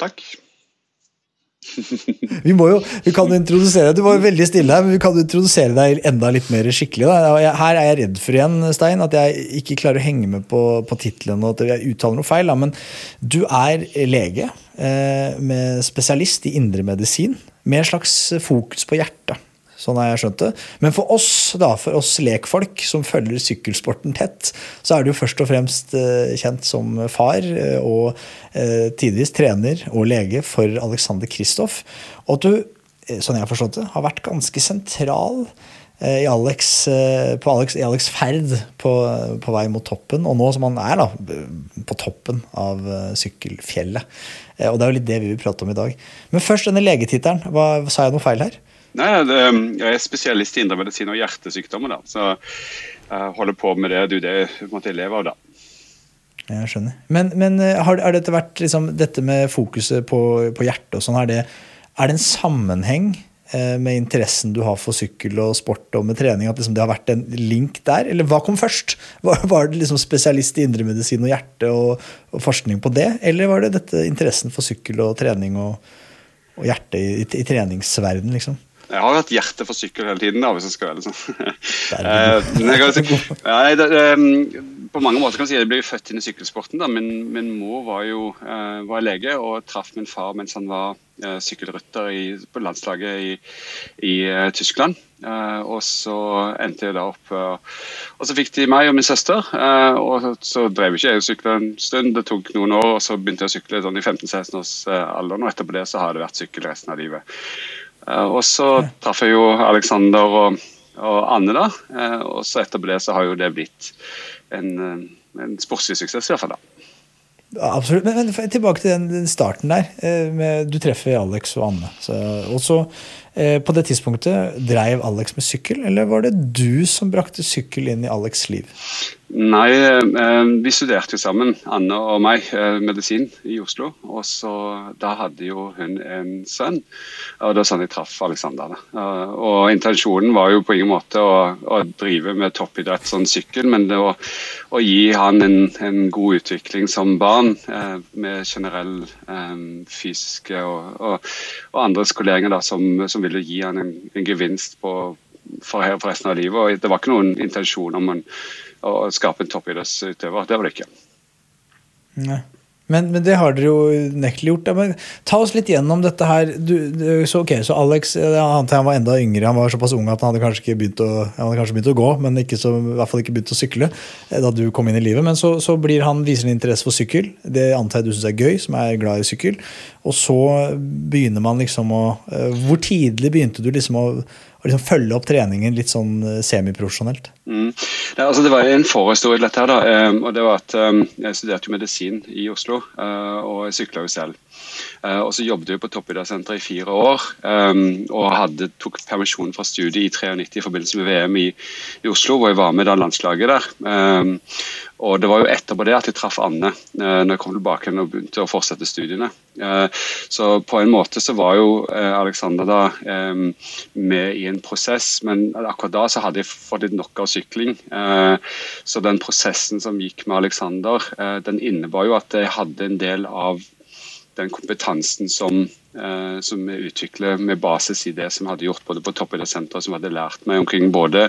Takk. Vi må jo, vi kan introdusere Du var veldig stille her, men vi kan introdusere deg enda litt mer skikkelig. Da. Her er jeg redd for igjen, Stein, at jeg ikke klarer å henge med på, på tittelen at jeg uttaler noe feil. Da. Men du er lege eh, med spesialist i indremedisin med en slags fokus på hjertet. Sånn har jeg skjønt det. Men for oss da, for oss lekfolk som følger sykkelsporten tett, så er du først og fremst eh, kjent som far eh, og eh, tidvis trener og lege for Alexander Kristoff. Og at du, sånn jeg har forstått det, har vært ganske sentral i Alex, Alex, i Alex ferd på, på vei mot toppen, og nå som han er da, på toppen av sykkelfjellet. Og det er jo litt det vi vil prate om i dag. Men først denne legetittelen. Sa jeg noe feil her? Nei, det, Jeg er spesialist i indremedisin og hjertesykdommer, da, så jeg holder på med det. Du, det måtte leve av, da. Jeg skjønner. Men, men eh, har, har dette vært liksom, dette med fokuset på, på hjertet og sånn, er det, er det en sammenheng eh, med interessen du har for sykkel og sport og med trening? At liksom, det har vært en link der? Eller hva kom først? Var, var det liksom spesialist i indremedisin og hjerte og, og forskning på det? Eller var det dette interessen for sykkel og trening og, og hjerte i, i, i treningsverden, liksom? Jeg har hatt hjerte for sykkel hele tiden, da, hvis jeg skal være sånn. Der Eh, ja, det, um, på mange måter kan man si at jeg ble født inn i sykkelsporten. da. Min, min mor var jo uh, var lege og traff min far mens han var uh, sykkelrytter i, på landslaget i, i uh, Tyskland. Og så endte jeg da opp Og så fikk de meg og min søster. og så drev ikke jeg og sykla en stund. Det tok noen år, og så begynte jeg å sykle sånn i 15-16 års alderen. Og etterpå det så har det vært sykkel resten av livet. Eh, og så traff jeg jo Alexander og, og Anne, da. Eh, og så etterpå det så har jo det blitt en, eh, en sportslig suksess, i hvert fall. da. Absolutt. Men, men tilbake til den, den starten der. Med, du treffer Alex og Anne. Så, og så, eh, på det tidspunktet, dreiv Alex med sykkel, eller var det du som brakte sykkel inn i Alex' liv? Nei, eh, vi studerte jo sammen, Anne og meg, eh, medisin i Oslo. Og så da hadde jo hun en sønn, og det var sånn jeg traff Alexander. Eh, og intensjonen var jo på ingen måte å, å drive med toppidrett sånn sykkel, men det å, å gi han en, en god utvikling som barn med generell fysiske og, og, og andre skoleringer da, som, som ville gi han en, en gevinst på, for, for resten av livet. Og det var ikke noen intensjon om en, å skape en toppidrettsutøver. Det var det ikke. Nei. Men, men det har dere jo nektelig gjort. Ja, ta oss litt gjennom dette her. Du, du, så, okay, så Alex jeg antar han var enda yngre. Han var såpass ung at han hadde kanskje ikke begynt å, han kanskje begynt å gå, men så, i hvert fall ikke begynt å sykle eh, da du kom inn i livet. Men så, så blir han, viser han interesse for sykkel. Det antar jeg du syns er gøy, som er glad i sykkel. Og så begynner man liksom å eh, Hvor tidlig begynte du liksom å, å liksom følge opp treningen litt sånn eh, semiprofesjonelt? Mm. Nei, altså det var en forhistorie til dette. her da, eh, og det var at eh, Jeg studerte jo medisin i Oslo, eh, og jeg sykla jo selv. Eh, og så jobbet jeg på toppidrettssenteret i fire år, eh, og hadde, tok permisjon fra studiet i 93 i forbindelse med VM i, i Oslo, hvor jeg var med da landslaget der. Eh, og Det var jo etterpå det at jeg traff Anne eh, når jeg kom tilbake og begynte å fortsette studiene. Eh, så på en måte så var jo Alexander da eh, med i en prosess, men akkurat da så hadde jeg fått litt nok av sykling. Så den prosessen som gikk med Alexander, den innebar jo at jeg hadde en del av den kompetansen som, eh, som vi utvikler med basis i det som hadde gjort både på toppidrettssenteret, som hadde lært meg omkring både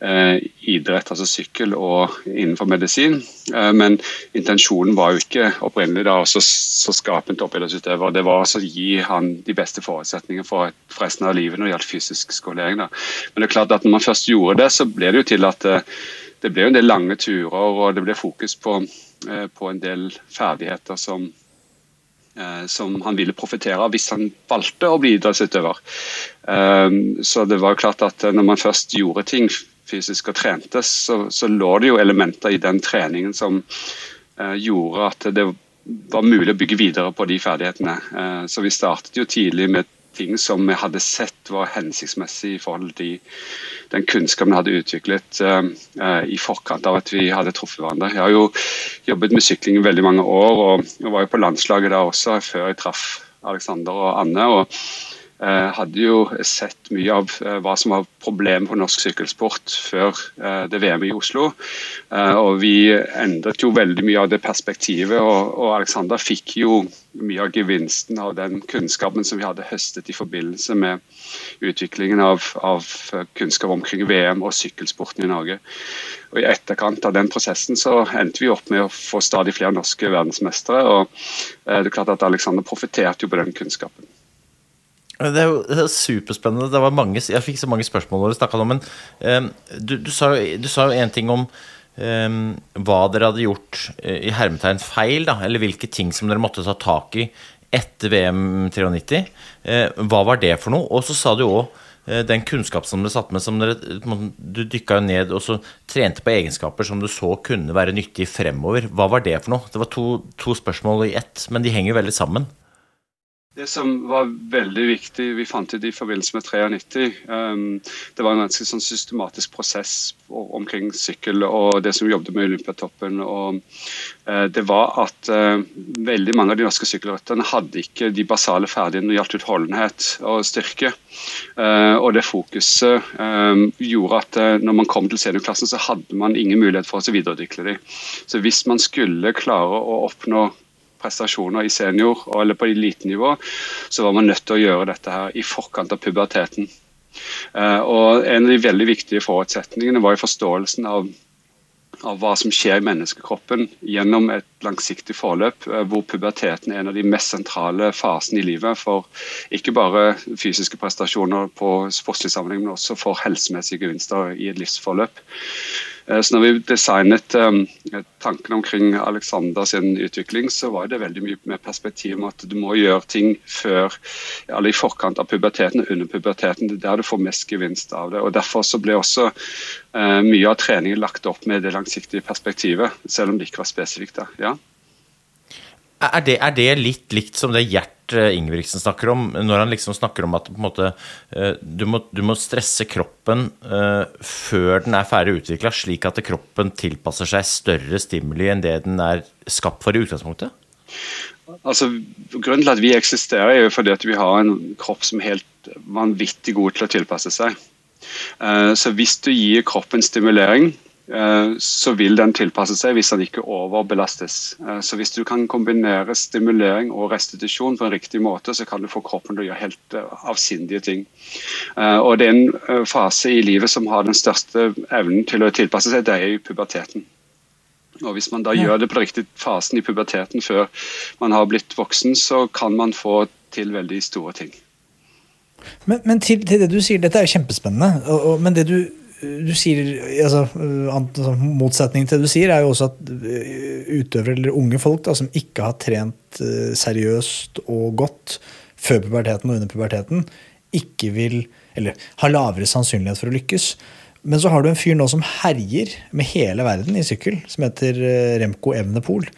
eh, idrett, altså sykkel, og innenfor medisin. Eh, men intensjonen var jo ikke opprinnelig da å skape en toppidrettsutøver. Det var å gi han de beste forutsetningene for, for resten av livet når det gjaldt fysisk skolering. Da. Men det er klart at når man først gjorde det, så ble det jo til at eh, det ble jo en del lange turer, og det ble fokus på, eh, på en del ferdigheter som som han ville profittere av hvis han valgte å bli idrettsutøver. Eh, så det var klart at når man først gjorde ting fysisk og trente, så, så lå det jo elementer i den treningen som eh, gjorde at det var mulig å bygge videre på de ferdighetene. Så vi startet jo tidlig med ting som vi hadde sett var hensiktsmessig i forhold til den kunnskapen vi hadde utviklet uh, i forkant av at vi hadde truffet hverandre. Jeg har jo jobbet med sykling i veldig mange år, og, jeg var jo på landslaget da også før jeg traff Alexander og Anne. og hadde jo sett mye av uh, hva som var problemet på norsk sykkelsport før uh, det VM i Oslo. og Vi endret jo veldig mye av det perspektivet, og, Alexander fikk jo mye av gevinsten av den kunnskapen som vi hadde høstet i forbindelse med utviklingen av, av kunnskap omkring VM og sykkelsporten i Norge. Og I etterkant av den prosessen så endte vi opp med å få stadig flere norske verdensmestere. og det er klart at Alexander profiterte jo på den kunnskapen. Det er jo det er superspennende. Det var mange, jeg fikk så mange spørsmål når du snakka om men um, du, du, sa, jo en ting om um, hva dere hadde gjort uh, i hermetegn feil, da, eller hvilke ting som dere måtte ta tak i etter VM 93. Uh, hva var det for noe? Og så sa du òg uh, den kunnskap som dere satt med, som dere, du dykka jo ned og så trente på egenskaper som du så kunne være nyttig fremover. Hva var det for noe? Det var to, to spørsmål i ett, men de henger veldig sammen. Det som var veldig viktig, vi fant ut i forbindelse med 93, um, det var en ganske sånn systematisk prosess omkring sykkel og det som jobbet med Olympiatoppen. og uh, Det var at uh, veldig mange av de norske sykkelrytterne hadde ikke de basale ferdighetene når det gjaldt utholdenhet og styrke. Uh, og det fokuset um, gjorde at når man kom til seniorklassen, så hadde man ingen mulighet for å videreutvikle dem. Så hvis man skulle klare å oppnå prestasjoner i senior eller på elitenivå, så var man nødt til å gjøre dette her i forkant av puberteten. Eh, og En av de veldig viktige forutsetningene var jo forståelsen av, av hva som skjer i menneskekroppen gjennom et langsiktig forløp, eh, hvor puberteten er en av de mest sentrale fasene i livet for ikke bare fysiske prestasjoner på sportslig sammenheng, men også for helsemessige gevinster i et livsforløp. Eh, så når vi designet um, tanken omkring Alexander sin utvikling, så var det veldig mye med perspektiv om at du må gjøre ting før, eller i forkant av puberteten og under puberteten. Det er der du får mest gevinst av det. og Derfor så ble også uh, mye av treningen lagt opp med det langsiktige perspektivet, selv om det ikke var spesifikt. da, ja. Er det, er det, litt likt som det Gjert eh, Ingebrigtsen snakker om, når han liksom snakker om at måte, eh, du, må, du, må, stresse kroppen uh, før den er ferdig utvikla, slik at kroppen tilpasser seg større stimuli enn det den er skapt for i utgangspunktet? Altså, grunnen til at vi eksisterer, er jo fordi at vi har en kropp som er helt vanvittig god til å tilpasse seg. Uh, så hvis du gir kroppen stimulering, så vil den tilpasse seg hvis den ikke overbelastes. Eh, så Hvis du kan kombinere stimulering og restitusjon på en riktig måte, så kan du få kroppen til å gjøre helt eh, avsindige ting. Og Det er en fase i livet som har den største evnen til å tilpasse seg, det er i puberteten. Og Hvis man da gjør det på den riktige fasen i puberteten før man har blitt voksen, så kan man få til veldig store ting. Men, men til, til, det du sier, dette er jo kjempespennende. Og, og, men det du du sier, altså, altså, Motsetningen til det du sier, er jo også at eh, utøvere eller unge folk da, som ikke har trent eh, seriøst og godt før puberteten og under puberteten, ikke vil, eller har lavere sannsynlighet for å lykkes. Men så har du en fyr nå som herjer med hele verden i sykkel, som heter eh, Remco Evnepol.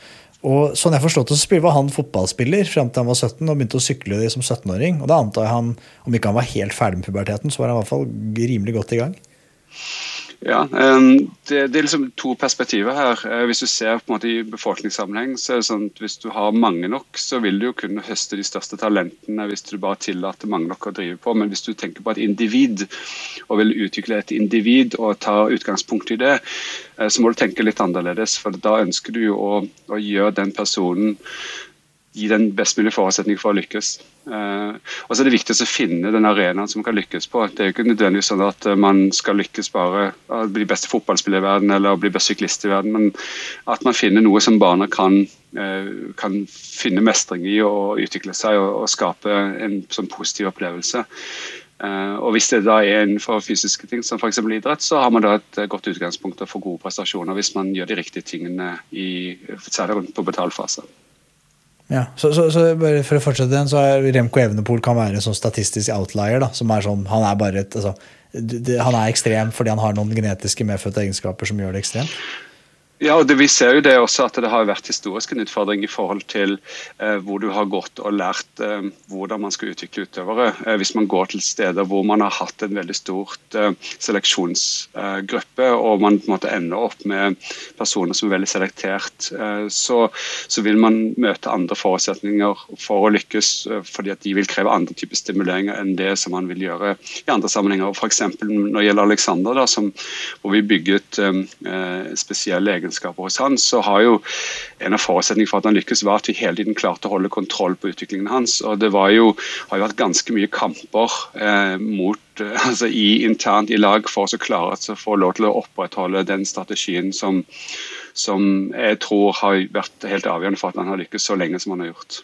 Og sånn jeg forstått det, så var han fotballspiller fram til han var 17 og begynte å sykle som 17-åring. Og da antar jeg han, om ikke han var helt ferdig med puberteten, så var han i hvert fall rimelig godt i gang. Ja, det, det, er liksom to perspektiver her. Eh, hvis du ser på en måte i befolkningssammenheng, så er det sånn at hvis du har mange nok, så vil du jo kunne høste de største talentene hvis du bare tillater mange nok å drive på. Men hvis du tenker på et individ, og vil utvikle et individ og ta utgangspunkt i det, eh, så må du tenke litt annerledes. For da ønsker du jo å, å gjøre den personen gi den best mulige forutsetning for å lykkes. Uh, og så er det viktig å finne den arenaen som man kan lykkes på. Det er jo ikke nødvendigvis sånn at man skal lykkes bare å bli beste fotballspiller i verden eller å bli best syklist i verden, men at man finner noe som barna kan, uh, kan finne mestring i og utvikle seg og, og skape en sånn positiv opplevelse. Uh, og Hvis det da er innenfor fysiske ting, som f.eks. idrett, så har man da et godt utgangspunkt for gode prestasjoner hvis man gjør de riktige tingene, i, særlig på betalfase. Ja, så, så, så, For å fortsette den, så er Remco Evenepool kan være en sånn statistisk outlier. da, som er sånn, Han er bare et, altså, det, han er ekstrem fordi han har noen genetiske medfødte egenskaper som gjør det ekstremt? Ja, og det, Vi ser jo det også at det har vært historisk en utfordring i forhold til eh, hvor du har gått og lært eh, hvordan man skal utvikle utøvere. Eh, hvis man går til steder hvor man har hatt en veldig stort eh, seleksjonsgruppe, og man måte ender opp med personer som er veldig selektert, eh, så, så, vil man møte andre forutsetninger for å lykkes, eh, fordi at de vil kreve andre typer stimuleringer enn det som man vil gjøre i andre sammenhenger. F.eks. når det gjelder Alexander, da, som, hvor vi bygget spesielle egenskaper egenskaper hos han, så har jo en av forutsetningene for at han lykkes, var at vi hele tiden klarte å holde kontroll på utviklingen hans. og Det var jo, har jo vært ganske mye kamper eh, mot, eh, altså i, internt i lag for å klare å få lov til å opprettholde den strategien som, som jeg tror har vært helt avgjørende for at han har lykkes så lenge som han har gjort.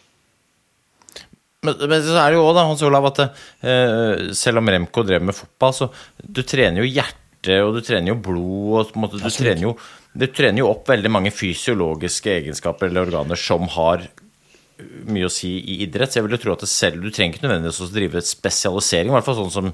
Men, men, så er det jo da, Hans Olav, at eh, selv om Remco drev med fotball, så du trener jo hjerte, og du trener jo blod, og måte, du trener jo du trener jo opp veldig mange fysiologiske egenskaper eller organer som har mye å si i idrett. Så jeg vil jo tro at selv, du trenger ikke nødvendigvis å drive spesialisering. I hvert fall sånn som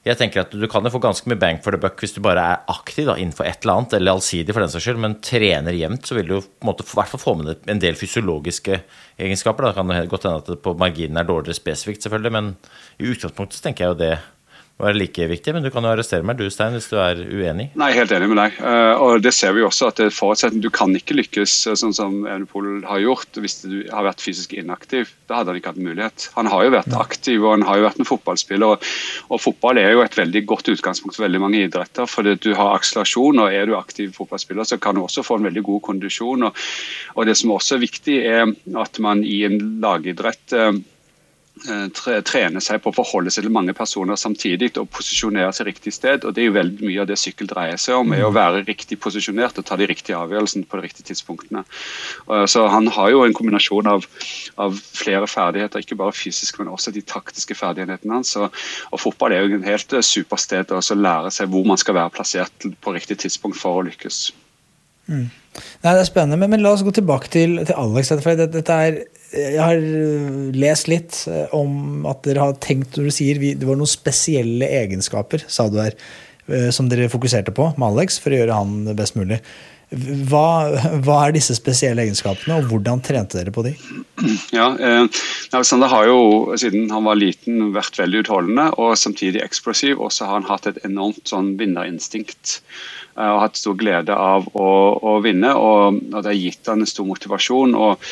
jeg tenker at Du kan jo få ganske mye bang for the buck hvis du bare er aktiv da, innenfor et eller annet, eller allsidig for den saks skyld, men trener jevnt, så vil du på en måte i hvert fall få med en del fysiologiske egenskaper. Da kan det godt hende at det på marginen er dårligere spesifikt, selvfølgelig, men i utgangspunktet så tenker jeg jo det være like viktig, men du kan jo arrestere meg du Stein, hvis du er uenig? Nei, helt enig med deg. Eh, og det ser vi også at det forutsetter Du kan ikke lykkes eh, sånn som Evenepool har gjort hvis du har vært fysisk inaktiv. Da hadde han ikke hatt mulighet. Han har jo vært aktiv og han har jo vært en fotballspiller. Og, og fotball er jo et veldig godt utgangspunkt for veldig mange idretter. fordi du har akselerasjon, og er du aktiv fotballspiller, så kan du også få en veldig god kondisjon. Og, og det som også er viktig, er at man i en lagidrett Eh, trene seg på å forholde seg til mange personer samtidig og posisjonere seg riktig sted. og Det er jo veldig mye av det sykkel dreier seg om, er å mm. være riktig posisjonert og ta de riktige avgjørelsene på de riktige tidspunktene. Så Han har jo en kombinasjon av, av flere ferdigheter, ikke bare fysisk, men også de taktiske ferdighetene hans. Og, og Fotball er jo en helt eh, super sted å lære seg hvor man skal være plassert på riktig tidspunkt for å lykkes. Mm. Nei, Det er spennende, men, men, la oss gå tilbake til, til Alex. For dette er jeg har øh, lest litt øh, om at dere har tenkt når du sier det var noen spesielle egenskaper sa du her, øh, som dere fokuserte på med Alex for å gjøre han best mulig. Hva, hva, er disse spesielle egenskapene, og hvordan trente dere på de? Ja, eh, Alexander har jo siden han var liten vært veldig utholdende og samtidig eksplosiv. Og så har han hatt et enormt sånn vinnerinstinkt og hatt stor glede av å, å vinne. Og, og, det har gitt han en stor motivasjon. og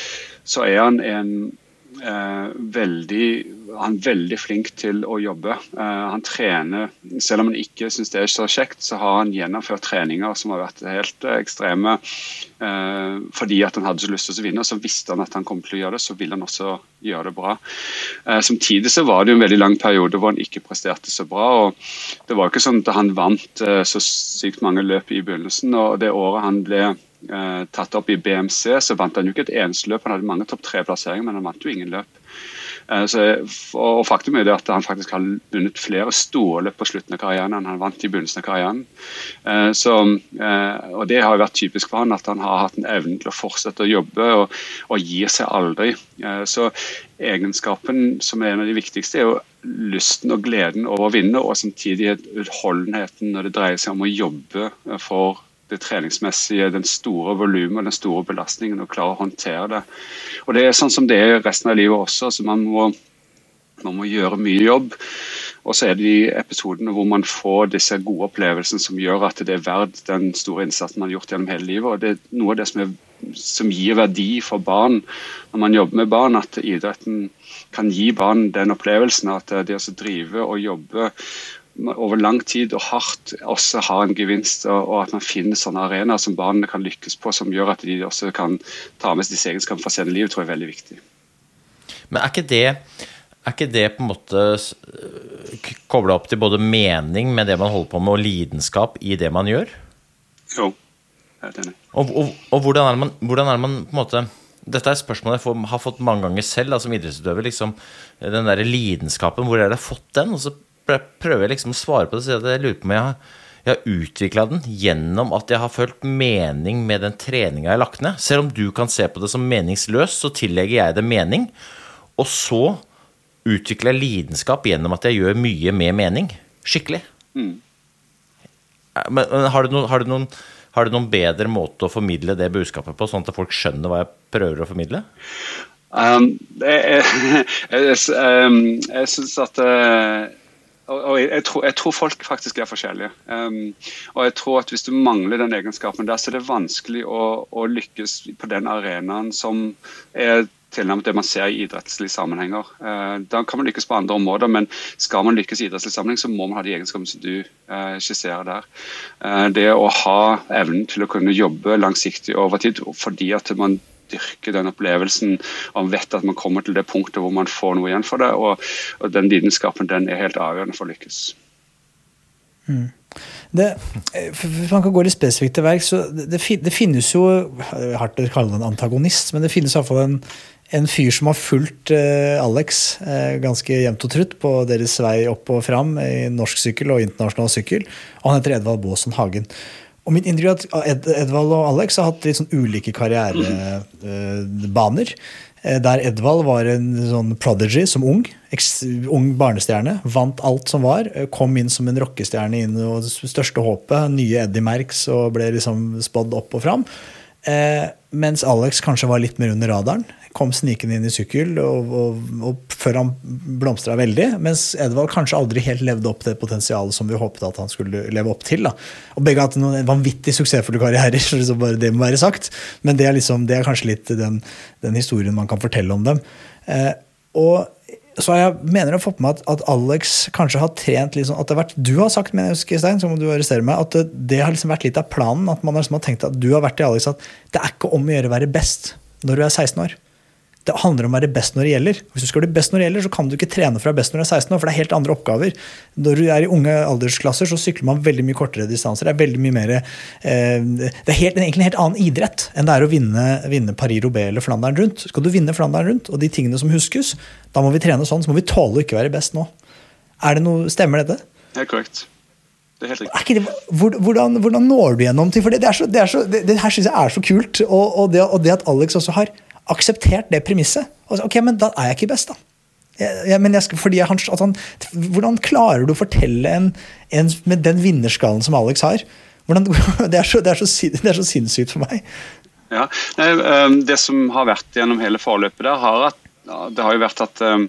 så er han en eh, veldig han er veldig flink til å jobbe. Uh, han trener, Selv om han ikke syns det er så kjekt, så har han gjennomført treninger som har vært helt uh, ekstreme. Uh, fordi at han hadde så lyst til å vinne, og så visste han at han kom til å gjøre det, så ville han også gjøre det bra. samtidig så var det jo en veldig lang periode hvor han ikke presterte så bra. og Det var ikke sånn at han vant så sykt mange løp i begynnelsen. og Det året han ble eh, tatt opp i BMC, så vant han jo ikke et eneste løp. Han hadde mange topp tre-plasseringer, men han vant jo ingen løp. Eh, så, og Faktum er det at han faktisk har vunnet flere store løp på slutten av karrieren enn han vant i begynnelsen av karrieren. Eh, så, eh, og Det har jo vært typisk for han at han har hatt en evne til å fortsette å jobbe og, og gir seg aldri. Eh, så Egenskapen som er en av de viktigste, er jo lysten og gleden over å vinne, og samtidig utholdenheten når det dreier seg om å jobbe for det treningsmessige, den store volumet og den store belastningen, og klare å håndtere det. Og Det er sånn som det er resten av livet også. så man må, man må gjøre mye jobb. Og så er det de episodene hvor man får disse gode opplevelsene som gjør at det er verdt den store innsatsen man har gjort gjennom hele livet. og Det er noe av det som, er, som gir verdi for barn når man jobber med barn. At idretten kan gi barn den opplevelsen at det å drive og jobbe over lang tid og hardt også har en gevinst, og, at man finner sånne arenaer som barna kan lykkes på, som gjør at de også kan ta med seg disse egenskapene fra senere liv, tror jeg er veldig viktig. Men er ikke det, er ikke det på en måte kobla opp til både mening med det man holder på med, og lidenskap i det man gjør? Jo, helt enig. Og, og, og hvordan, er man, hvordan, er man, på en måte Dette er et spørsmål jeg får, har fått mange ganger selv da, som idrettsutøver. Liksom, den der lidenskapen, hvor har jeg fått den? Og så prøver jeg liksom å svare på det, så jeg lurer på om jeg har, jeg har utvikla den gjennom at jeg har følt mening med den treninga jeg har lagt ned. Selv om du kan se på det som meningsløst, så tillegger jeg det mening. Og så utvikler jeg lidenskap gjennom at jeg gjør mye med mening. Skikkelig. Mm. Men, men har, du noen, har, du noen, har, du noen, bedre måte å formidle det budskapet på, sånn at folk skjønner hva jeg prøver å formidle? Um, jeg jeg, jeg, jeg, jeg syns at uh, og jeg tror, jeg, tror, folk faktisk er forskjellige. Um, og jeg tror at Hvis du mangler den egenskapen der, så er det vanskelig å, å lykkes på den arenaen som er tilnærmet det man ser i idrettslige sammenhenger. Uh, da kan man lykkes på andre områder, men skal man lykkes i idrettslig sammenheng, så må man ha de egenskapene som du uh, skisserer der. Uh, det å ha evnen til å kunne jobbe langsiktig over tid fordi at man dyrker den opplevelsen og vet at man kommer til det punktet hvor man får noe igjen for det. Og, og den lidenskapen den er helt avgjørende for å lykkes. Mm. Det, hvis man kan gå litt spesifikt til verk, så det, det, finnes jo hardt å kalle det en antagonist, men det finnes iallfall en, en fyr som har fulgt eh, Alex eh, ganske jevnt og trutt på deres vei opp og fram i norsk sykkel og internasjonal sykkel. Og han heter Edvald Baasen Hagen. Og mitt inntrykk er at Ed, Edvald og Alex har hatt litt sånn ulike karrierebaner. Eh, der Edvald var en sånn prodigy som ung. ung barnestjerne. Vant alt som var. Eh, kom inn som en rockestjerne inn og største håpet. Nye Eddie Merks og ble liksom spådd opp og fram. Eh, mens Alex kanskje var litt mer under radaren kom snikende inn i sykkel og, og, og før han blomstra veldig. Mens Edvald kanskje aldri helt levde opp det potensialet som vi håpet at han skulle leve opp til. Da. Og Begge har hatt noen vanvittig suksessfulle karrierer, så liksom bare det må være sagt. Men det er, liksom, det er kanskje litt den, den, historien man kan fortelle om dem. Eh, og så jeg mener å få på meg at, at, Alex kanskje har trent sånn at det har vært, Du har sagt mener jeg, husker, Stein, så må du arrestere meg, at det, det, har liksom vært litt av planen. At man liksom har tenkt at du har vært i Alex at det er ikke om å gjøre å være best når du er 16 år. Det handler om å være best når det gjelder. Hvis du skal bli best når det gjelder, så kan du ikke trene være best når du er 16 år, for det er helt andre oppgaver. Når du er i unge aldersklasser, så sykler man veldig mye kortere distanser. Det er veldig mye mer eh, Det er helt, egentlig en helt annen idrett enn det er å vinne, vinne Paris-Roubais eller Flandern rundt. Skal du vinne Flandern rundt, og de tingene som huskes, da må vi trene sånn. Så må vi tåle å ikke være best nå. Er det noe, Stemmer dette? Helt korrekt. Det er helt riktig. Det, hvordan, hvordan, når du gjennom til For det, det, er så, det, er så, det, det her syns jeg er så kult. Og, og, og det at Alex også har akseptert det premisset. Ok, men da er jeg ikke best, da. Jeg, jeg skal, fordi han, han, hvordan klarer du å fortelle en, en med den vinnerskallen som Alex har? Hvordan, det, er så, det, er så, det, er så, sinnssykt for meg. Ja, nei, ehm, Det som har vært gjennom hele forløpet der, har, at, det har jo vært at um,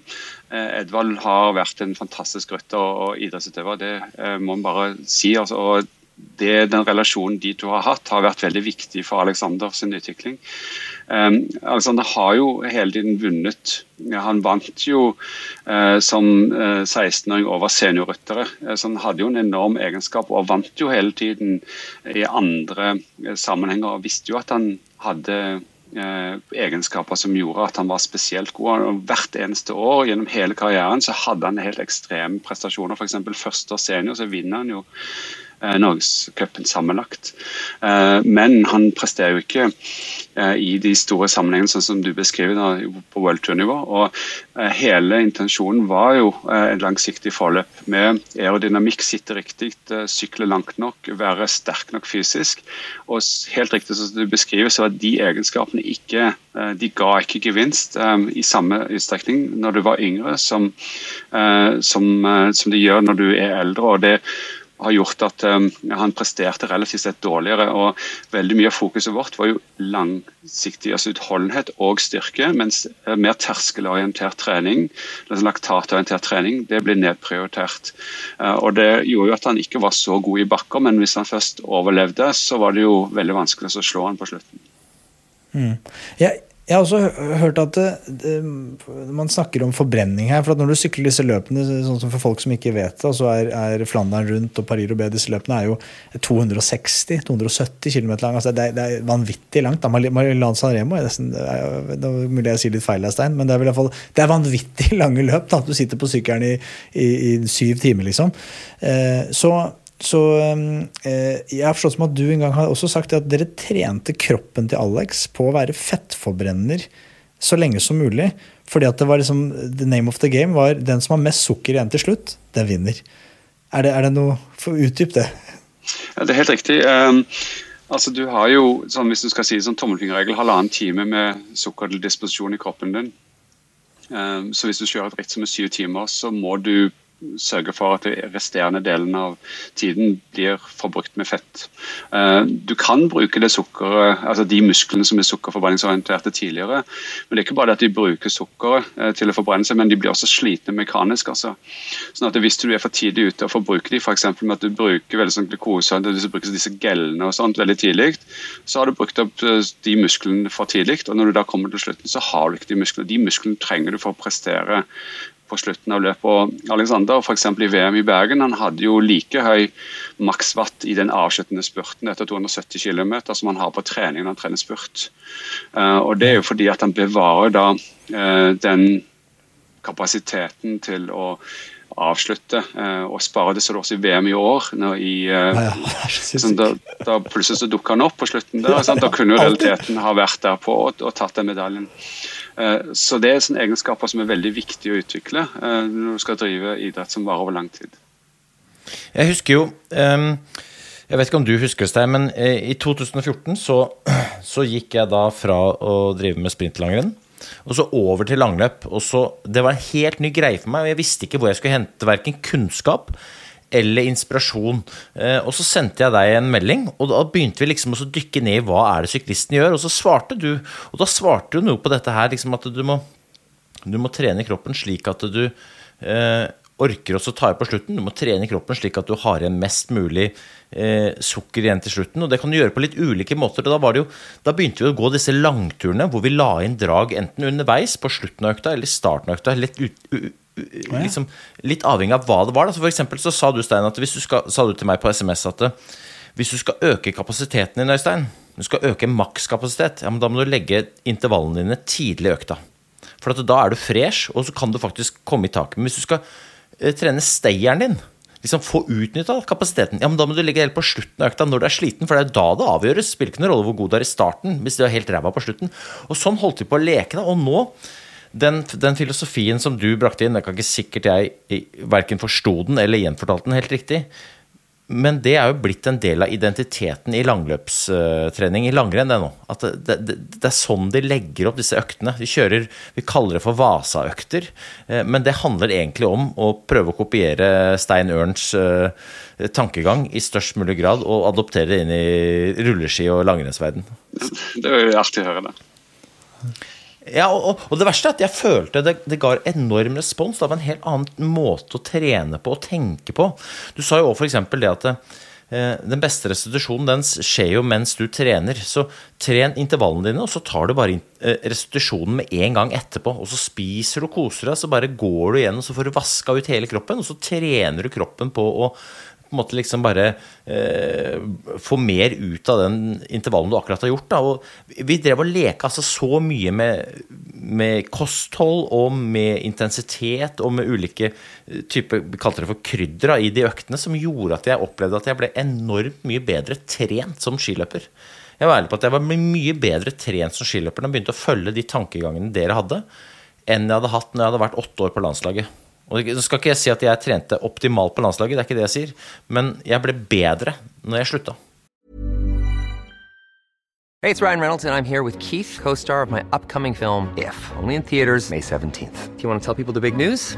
Edvald har vært en fantastisk rytter og idrettsutøver. Det uh, må man bare si. Altså, og det, den relasjonen de to har hatt, har vært veldig viktig for Alexander sin utvikling. Um, Alexander har jo hele tiden vunnet. Han vant jo uh, som uh, 16-åring over seniorryttere. Uh, så han hadde jo en enorm egenskap og vant jo hele tiden i andre sammenhenger. og Visste jo at han hadde egenskaper som gjorde at han var spesielt god. Og hvert eneste år gjennom hele karrieren så hadde han helt ekstreme prestasjoner. F.eks. første år senior så vinner han jo Eh, Norgescupen sammenlagt. Eh, men han presterer jo ikke eh, i de store sammenhengene sånn som du beskriver da, på World Tour-nivå. Og hele intensjonen var jo et langsiktig forløp med aerodynamikk, sitte riktig, sykle langt nok, være sterk nok fysisk. Og helt riktig som du beskriver, så var de egenskapene ikke De ga ikke gevinst i samme utstrekning når du var yngre som, som, som de gjør når du er eldre. og det har gjort at um, han presterte relativt sett dårligere. og Veldig mye av fokuset vårt var jo langsiktig altså utholdenhet og styrke, mens uh, mer terskelorientert trening, altså laktatorientert trening, det ble nedprioritert. Uh, og Det gjorde jo at han ikke var så god i bakker, men hvis han først overlevde, så var det jo veldig vanskelig å slå han på slutten. Mm. Jeg, Jeg har også hørt at det, det, man snakker om forbrenning her. for at Når du sykler disse løpene, sånn som for folk som ikke vet det, så er, er Flandern rundt og Paris-Roubais disse løpene er jo 260-270 km lang. altså det, det er vanvittig langt. da. Mar- Milan San Remo er nesten, det er, det er mulig jeg sier litt feil, Stein, men det er vel i fall, det er vanvittig lange løp. da. Du sitter på sykkelen i, i, i syv timer, liksom. Eh, så så eh, Jeg har forstått som at du en gang har også sagt at dere trente kroppen til Alex på å være fettforbrenner så lenge som mulig. Fordi at det var liksom The name of the game var den som har mest sukker igjen til slutt, den vinner. Er det, er det noe Utdyp det. Ja, det er helt riktig. Um, altså du har jo, sånn, hvis du skal si det sånn tommelfingerregel, halvannen time med sukker til disposisjon i kroppen din. Um, så hvis du kjører et ritt som er syv timer, så må du sørge for at de resterende delen av tiden blir forbrukt med fett. Uh, du kan bruke det sukkeret, altså de musklene som er sukkerforbrenningsorienterte tidligere, men det er ikke bare at de bruker sukkeret uh, til å forbrenne seg, men de blir også slitne mekanisk. altså. Sånn at Hvis du er for tidlig ute og forbruker de, f.eks. med at du bruker veldig sånn hvis du bruker disse gellene og sånt veldig tidlig, så har du brukt opp uh, de musklene for tidlig. Og når du da kommer til slutten, så har du ikke de musklene. De musklene trenger du for å prestere på slutten av løpet. Og Alexander eksempel i VM i Bergen han hadde jo like høy makswatt i den avsluttende spurten etter 270 km som han har på trening når han trener spurt. Uh, og Det er jo fordi at han bevarer da uh, den kapasiteten til å avslutte uh, og spare det så det også i VM i år. I, Ja, ja, sånn, da, da plutselig så dukka han opp på slutten der. Sant? Da kunne jo realiteten ha vært der på og, og tatt den medaljen. Eh, Så det er sånne egenskaper som er veldig viktig å utvikle eh, når du skal drive idrett som varer over lang tid. Jeg husker jo Jeg vet ikke om du husker det, men eh, i 2014 så, så gikk jeg da fra å drive med sprintlangrenn og så over til langløp. Og så, Det var en helt ny greie for meg, og jeg visste ikke hvor jeg skulle hente verken kunnskap eller inspirasjon. Eh, og så sendte jeg deg en melding, og da begynte vi liksom å dykke ned i hva er det syklisten gjør. Og så svarte du, og da svarte du noe på dette her, liksom at du må du må trene kroppen slik at du eh, orker også ta i på slutten. Du må trene kroppen slik at du har igjen mest mulig eh, sukker igjen til slutten. Og det kan du gjøre på litt ulike måter. Da, jo, da begynte vi å gå disse langturene hvor vi la inn drag enten underveis på slutten av økta eller starten av økta. Litt, ut, liksom, litt avhengig av hva det var. Da. For eksempel så sa du, Stein, at hvis du skal, sa du til meg på SMS at eh, hvis du skal øke kapasiteten din, Øystein, du skal øke makskapasitet, ja, men da må du legge intervallene dine tidlig i økta. For da er du fresh, og så kan du faktisk komme i taket. Men hvis du skal eh, trene stayeren din, liksom få utnytta kapasiteten, ja, men da må du legge helt på slutten av økta når du er sliten, for det er da det avgjøres. Spiller ikke noen rolle hvor god du er i starten hvis du er helt ræva på slutten. Og sånn holdt vi på å leke, da. Og nå den, den filosofien som du brakte inn, det kan ikke sikkert jeg verken forsto den eller gjenfortalte den helt riktig. Men det er jo blitt en del av identiteten i langløpstrening i langrenn. Det, nå. At det, det, det er sånn de legger opp disse øktene. De kjører, Vi kaller det for Vasa-økter. eh, Men det handler egentlig om å prøve å kopiere Stein Ørns eh, tankegang i størst mulig grad og adoptere det inn i rulleski- og langrennsverden. Det er jo artig å høre det. Ja, og, og- det verste er at jeg følte det, det ga enorm respons. Det var en helt annen måte å trene på og tenke på. Du sa jo for eksempel det at eh, den beste restitusjonen den skjer jo mens du trener. Så tren intervallene dine, og så tar du bare eh, restitusjonen med en gang etterpå. Og så spiser du og koser deg, så bare går du igjen og så får du vaska ut hele kroppen. Og så trener du kroppen på å på en måte liksom bare eh, få mer ut av den intervallen du akkurat har gjort. Da. Og vi drev og leka altså så mye med, med kosthold og med intensitet og med ulike eh, typer Vi kalte det for krydder da, i de øktene, som gjorde at jeg opplevde at jeg ble enormt mye bedre trent som skiløper. Jeg var ærlig på at jeg var mye bedre trent som skiløper når jeg begynte å følge de tankegangene dere hadde, enn jeg hadde hatt når jeg hadde vært åtte år på landslaget. Og Nå skal ikke jeg si at jeg trente optimalt på landslaget, det er ikke det jeg sier, men jeg ble bedre når jeg slutta. Hey, it's Ryan Reynolds, and I'm here with Keith, co star of my upcoming film, If, only in theaters, May 17th. Do you want to tell people the big news?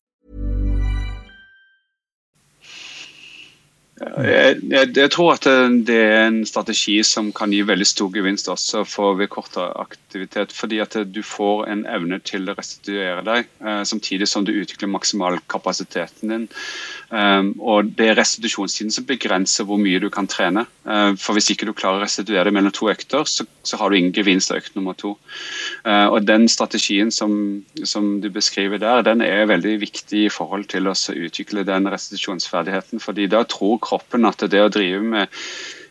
Jeg, jeg, jeg, tror at det er en strategi som kan gi veldig stor gevinst også for ved kortere aktivitet. Fordi at du får en evne til å restituere deg, eh, samtidig som du utvikler maksimalkapasiteten din. Um, og Det er restitusjonstiden som begrenser hvor mye du kan trene. Uh, for Hvis ikke du klarer å restituere deg mellom to økter, så, så, har du ingen gevinst av økt nummer to. Uh, og Den strategien som, som, du beskriver der, den er veldig viktig i forhold til å utvikle den restitusjonsferdigheten. fordi da tror kroppen at det å drive med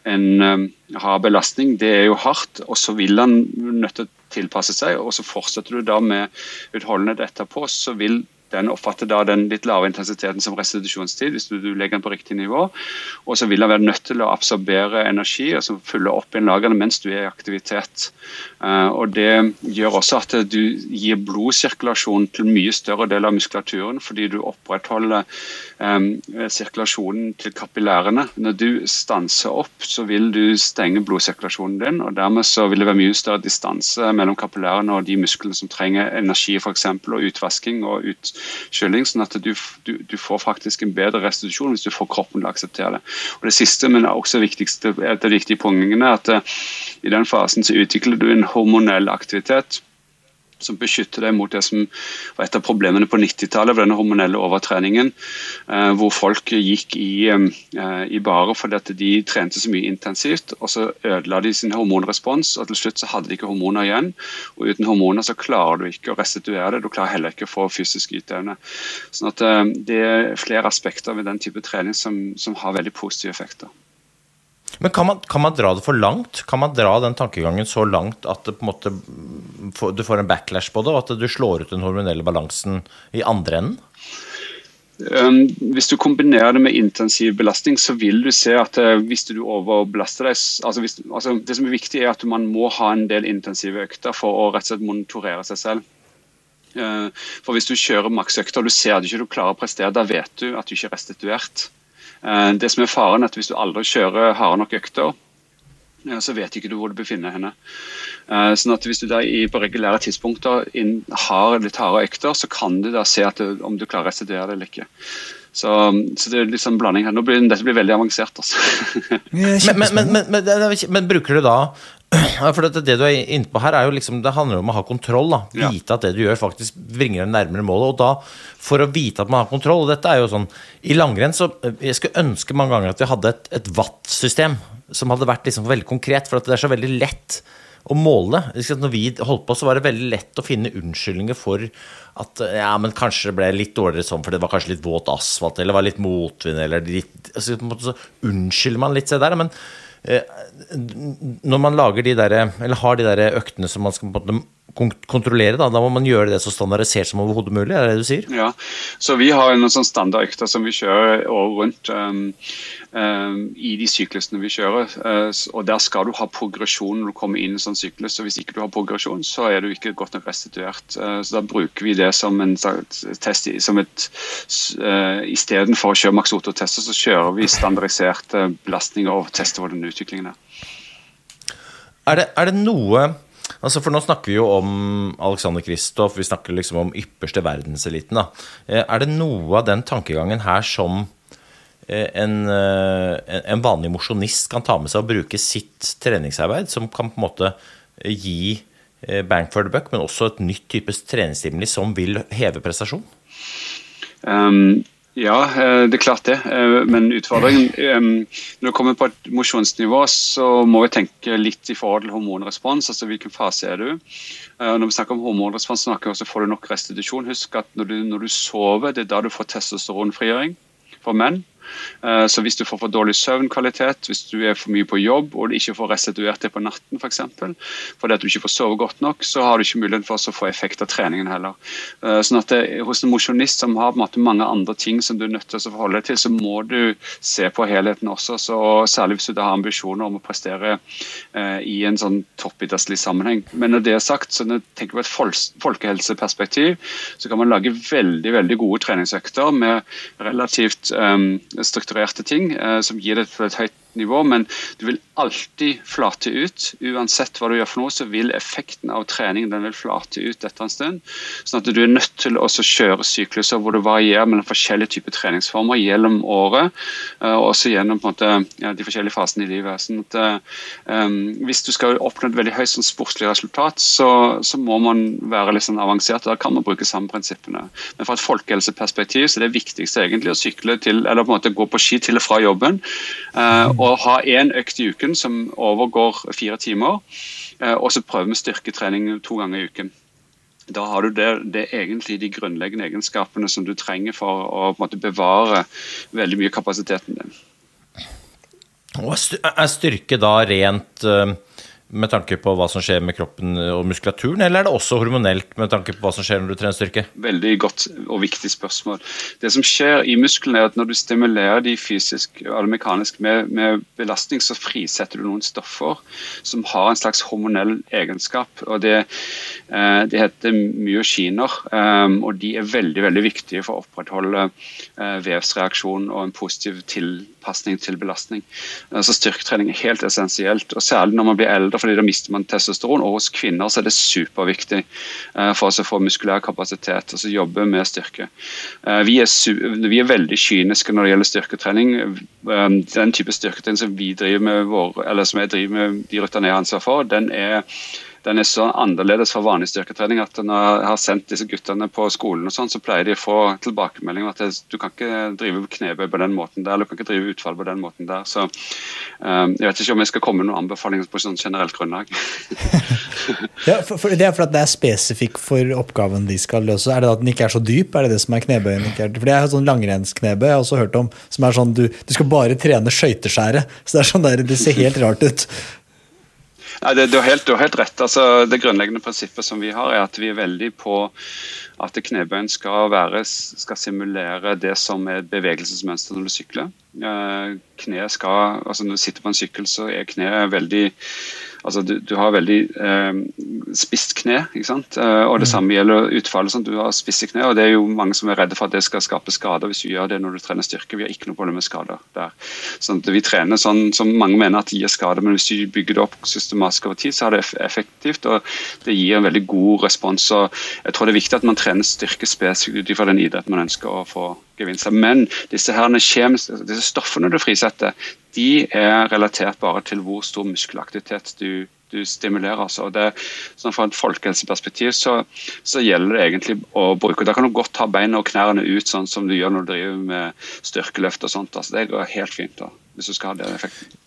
en um, hard belastning, det er jo hardt, og så vil han nødt til å tilpasse seg. og Så fortsetter du da med utholdenhet etterpå, så vil den oppfatter da den litt lave intensiteten som restitusjonstid hvis du, du legger den på riktig nivå. Og så vil den være nødt til å absorbere energi og så fylle opp igjen lagrene mens du er i aktivitet. Uh, og Det gjør også at du gir blodsirkulasjon til mye større del av muskulaturen, fordi du opprettholder um, sirkulasjonen til kapillærene. Når du stanser opp, så vil du stenge blodsirkulasjonen din, og dermed så vil det være mye større distanse mellom kapillærene og de musklene som trenger energi, f.eks. og utvasking og ut, kylling, sånn at du, du, du, får faktisk en bedre restitusjon hvis du får kroppen til å akseptere det. Og Det siste, men også viktigste, et av de viktige poengene, er at uh, i den fasen så utvikler du en hormonell aktivitet som beskytter deg mot det som var et av problemene på 90-tallet, denne hormonelle overtreningen, eh, hvor folk gikk i, eh, i barer fordi at de trente så mye intensivt, og så ødela de sin hormonrespons, og til slutt så hadde de ikke hormoner igjen. Og uten hormoner så klarer du ikke å restituere det, du klarer heller ikke å få fysisk yteevne. Sånn at eh, det er flere aspekter ved den type trening som, som har veldig positive effekter. Men kan man, kan man, dra det for langt? Kan man dra den tankegangen så langt at det på en måte, du får en backlash på det, og at du slår ut den hormonelle balansen i andre enden? Um, hvis du kombinerer det med intensiv belastning, så vil du se at uh, hvis du overbelaster deg altså hvis, altså Det som er viktig, er at man må ha en del intensive økter for å rett og slett monitorere seg selv. Uh, for Hvis du kjører maksøkter og du ser at du ikke klarer å prestere, da vet du at du ikke er restituert. Eh, det som er faren er at Hvis du aldri kjører harde nok økter, så vet ikke du hvor du befinner henne. Eh, sånn at Hvis du da på regulære tidspunkter har litt harde økter, så kan du da se du, om du klarer å restituere det eller ikke. Så, så, det er litt sånn blanding her. Nå blir, dette blir veldig avansert. Altså. men, men, men, men, bruker du da for det, det, du er inne på her, er jo liksom, det handler om å ha kontroll. da, Vite ja. at det du gjør, faktisk bringer deg nærmere målet. Og da, for å vite at man har kontroll Og dette er jo sånn I langrenn så Jeg skulle ønske mange ganger at vi hadde et, et watt-system som hadde vært liksom veldig konkret, for at det er så veldig lett å måle. Når vi holdt på, så var det veldig lett å finne unnskyldninger for at ja, men kanskje det ble litt dårligere sånn, for det var kanskje litt våt asfalt, eller det var litt motvind, eller litt altså, Så unnskylder man litt se der. Men Eh, når man lager de der, eller har de der øktene som man skal kontrollere, da, da må man gjøre det så standardisert som overhodet mulig? er det det du sier? Ja, så vi har noen sånn standardøkter som vi kjører året rundt um, um, i de syklusene vi kjører. Uh, og Der skal du ha progresjon når du kommer inn i en sånn syklus. og Hvis ikke du har progresjon, så er du ikke godt nok restituert. Uh, så Da bruker vi det som en test som et uh, Istedenfor å kjøre Max Otto-tester, så kjører vi standardiserte belastninger og tester hvordan utviklingen er. Er det, er det noe Altså For nå snakker vi jo om Alexander Kristoff, vi snakker liksom om ypperste verdenseliten. da. Eh, er det noe av den tankegangen her som eh, en, eh, en vanlig mosjonist kan ta med seg og bruke sitt treningsarbeid, som kan på en måte gi bang for the buck, men også et nytt type treningsstimuli som vil heve prestasjon? Um, ja, eh, det er klart det. Eh, men utfordringen Når det kommer på et mosjonsnivå, så må vi tenke litt i forhold til hormonrespons. altså Hvilken fase er du? Eh, når vi snakker om hormonrespons, snakker vi også får du nok restitusjon. Husk at når du, når du sover, det er da du får testosteronfrigjøring for menn. Eh, så hvis du får for dårlig søvnkvalitet, hvis du er for mye på jobb og du ikke får restituert det på natten f.eks., for eksempel, fordi at du ikke får sove godt nok, så har du ikke mulighet for å få effekt av treningen heller. Eh, sånn at det, Hos en mosjonist som har mange andre ting som du er nødt til å forholde deg til, så må du se på helheten også. så Særlig hvis du har ambisjoner om å prestere eh, i en sånn toppidrettslig sammenheng. Men når det er sagt, så når jeg tenker på et folkehelseperspektiv, så kan man lage veldig veldig gode treningsøkter med relativt um, strukturerte ting uh, som gir det et høyt nivå, men du vil alltid flate ut. Uansett hva du gjør for noe, så vil effekten av treningen den vil flate ut etter en stund. Sånn at du er nødt til å kjøre sykluser hvor du varierer mellom forskjellige typer treningsformer gjennom året, eh, og også gjennom måte, ja, de forskjellige fasene i livet. Sånn at, um, hvis du skal oppnå et veldig høyt sånn sportslig resultat, så, så, må man være litt sånn avansert. Da kan man bruke samme prinsippene. Men fra et folkehelseperspektiv så er det viktigste egentlig å sykle til, eller på en måte gå på ski til og fra jobben. Uh, å ha én økt i uken som overgår fire timer, eh, og så prøve med styrketrening to ganger i uken. Da har du det, det egentlig de grunnleggende egenskapene som du trenger for å måte, bevare veldig mye kapasiteten din. Er styrke da rent uh med tanke på hva som skjer med kroppen og muskulaturen, eller er det også hormonelt med tanke på hva som skjer når du trener styrke? Veldig godt og viktig spørsmål. Det som skjer i musklene, er at når du stimulerer de fysisk eller mekanisk med, med, belastning, så frisetter du noen stoffer som har en slags hormonell egenskap. og Det, eh, det heter myokiner, eh, og de er veldig, veldig viktige for å opprettholde eh, vevsreaksjon og en positiv tilpasning til belastning. Så Styrketrening er helt essensielt, og særlig når man blir eldre fordi da mister man testosteron. Og hos kvinner så er det superviktig uh, for oss å få muskulær kapasitet. altså jobbe med styrke. Uh, vi, er vi, er veldig kyniske når det gjelder styrketrening. Um, den type styrketrening som vi driver med, vår, eller som jeg driver med de ruttene jeg har ansvar for, den er den er så annerledes fra vanlig styrketrening at når jeg har sendt disse guttene på skolen, og sånn, så pleier de å få tilbakemelding om at du kan ikke drive knebøy på den måten der, eller du kan ikke drive utfall på den måten der. Så um, jeg vet ikke om jeg skal komme med noen anbefalinger på sånn generelt grunnlag. ja, for, for det er for at det er spesifikk for oppgaven de skal løse. Er det at den ikke er så dyp? Er det det som er knebøyen? For det er sånn langrennsknebøy jeg har også hørt om, som er sånn du, du skal bare trene skøyteskjæret. Så det er sånn der, det ser helt rart ut. Nei, det, du, har helt, helt, rett. Altså, det grunnleggende prinsippet som vi har, er at vi er veldig på at knebøyen skal, være, skal simulere det som er bevegelsesmønster når du sykler. Eh, kne skal, altså Når du sitter på en sykkel, så er kneet veldig altså du, du har veldig eh, spisst kne. ikke sant? Eh, og Det mm. samme gjelder utfallet. Sånn, du har spisse kne, og det er jo mange som er redde for at det skal skape skader hvis du gjør det når du trener styrke. Vi har ikke noe problem med skader der. Sånn vi trener sånn som mange mener at det gir skader, men hvis du bygger det opp systematisk over tid, så er det effektivt, og det gir en veldig god respons. og Jeg tror det er viktig at man trener styrke spesifikt ut ifra den idretten man ønsker å få gevinster. Men disse, her, disse stoffene du frisetter, de er relatert bare til hvor stor muskelaktivitet du, du stimulerer. Så det, sånn Fra et folkehelseperspektiv så, så, gjelder det egentlig å bruke Da kan du godt ta beina og knærne ut, sånn som du gjør når du driver med styrkeløft og sånt. Altså, det går helt fint da, hvis du skal ha den effekten.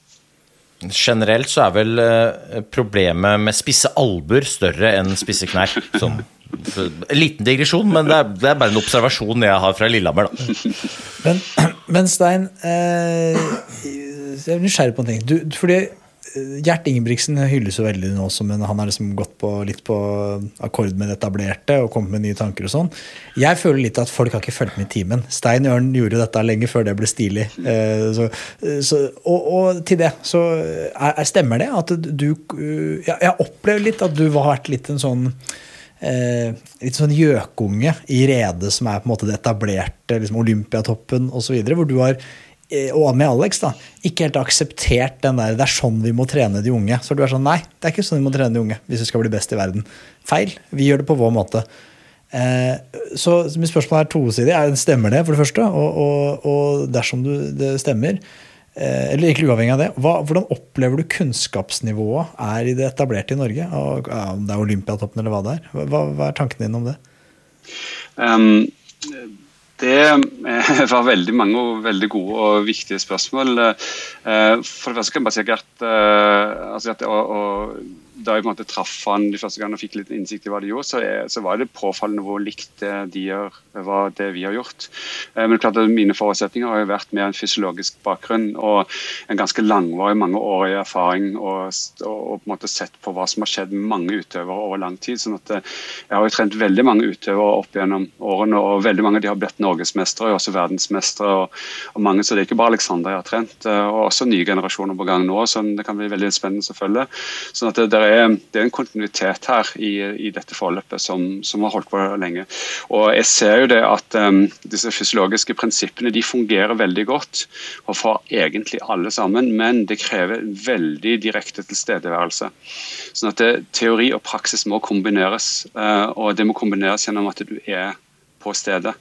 Generelt så er vel eh, problemet med spisse albuer større enn spisse knær. Sånn en liten digresjon, men det er, det er, bare en observasjon jeg har fra Lillehammer. Men, men, Stein, eh, jeg er nysgjerrig på en ting. Du, fordi eh, Gjert Ingebrigtsen hylles jo veldig nå som en, han har liksom gått på, litt på akkord med det etablerte og kommet med nye tanker og sånn. Jeg føler litt at folk har ikke fulgt med i timen. Stein Ørn gjorde dette lenge før det ble stilig. Eh, så, så, og, og, til det, så er, stemmer det at du Jeg, jeg opplever litt at du har vært litt en sånn eh, litt sånn gjøkunge i redet som er på en måte det etablerte, liksom Olympiatoppen osv., hvor du har eh, og med Alex, da, ikke helt akseptert den der 'det er sånn vi må trene de unge'. Så du er sånn 'nei, det er ikke sånn vi må trene de unge hvis vi skal bli best i verden'. Feil. Vi gjør det på vår måte. Eh, så mitt spørsmål er tosidig. Stemmer det, for det første? Og, og, og dersom du, det stemmer, Eh, eller egentlig uavhengig av det, hva, Hvordan opplever du kunnskapsnivået er i det etablerte i Norge? Om det er Olympiatoppen eller hva det er. Hva, hva er tankene dine om det? Um, det var veldig mange og veldig gode og viktige spørsmål. Eh, for det første kan jeg bare si at, eh, altså at å, å da jeg på en måte traff han de første gangene og fikk litt innsikt i hva de gjorde, så, er, så var det påfallende hvor likt det de gjør, var det vi har gjort. Eh, men klart at Mine forutsetninger har jo vært med en fysiologisk bakgrunn og en ganske langvarig, mangeårig erfaring og, og, og, på en måte sett på hva som har skjedd med mange utøvere over lang tid. sånn at eh, Jeg har jo trent veldig mange utøvere opp gjennom årene, og veldig mange av de har blitt norgesmestere og også verdensmestere. Og, og mange, så Det er ikke bare Alexander jeg har trent, og også nye generasjoner på gang nå. så Det kan bli veldig spennende å følge. Sånn at det, det, er, det er, en kontinuitet her i, i dette forløpet som, som, har holdt på lenge. Og jeg ser jo det at um, disse fysiologiske prinsippene de fungerer veldig godt og for egentlig alle sammen, men det krever veldig direkte tilstedeværelse. Sånn at det, teori og praksis må kombineres, uh, og det må kombineres gjennom at du er på stedet.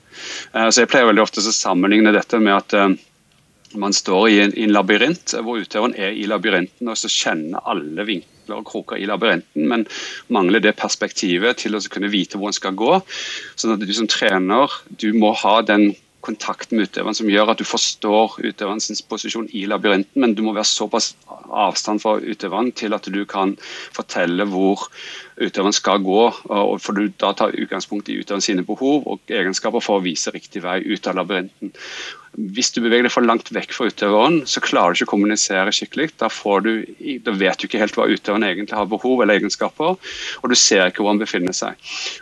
Uh, så Jeg pleier veldig ofte å sammenligne dette med at uh, man står i en, i en, labyrint hvor utøveren er i labyrinten og så kjenner alle vinkler og kroker i labyrinten, men mangler det perspektivet til å kunne vite hvor en skal gå. Sånn at du som trener du må ha den kontakten med utøveren som gjør at du forstår utøverens posisjon i labyrinten, men du må være såpass avstand fra utøveren til at du kan fortelle hvor utøveren skal gå. for du da tar utgangspunkt i utøverens sine behov og egenskaper for å vise riktig vei ut av labyrinten. Hvis du beveger deg for langt vekk fra utøveren, så klarer du ikke å kommunisere skikkelig. Da, du, da, vet du ikke helt hva utøveren egentlig har behov eller egenskaper, og du ser ikke hvor han befinner seg.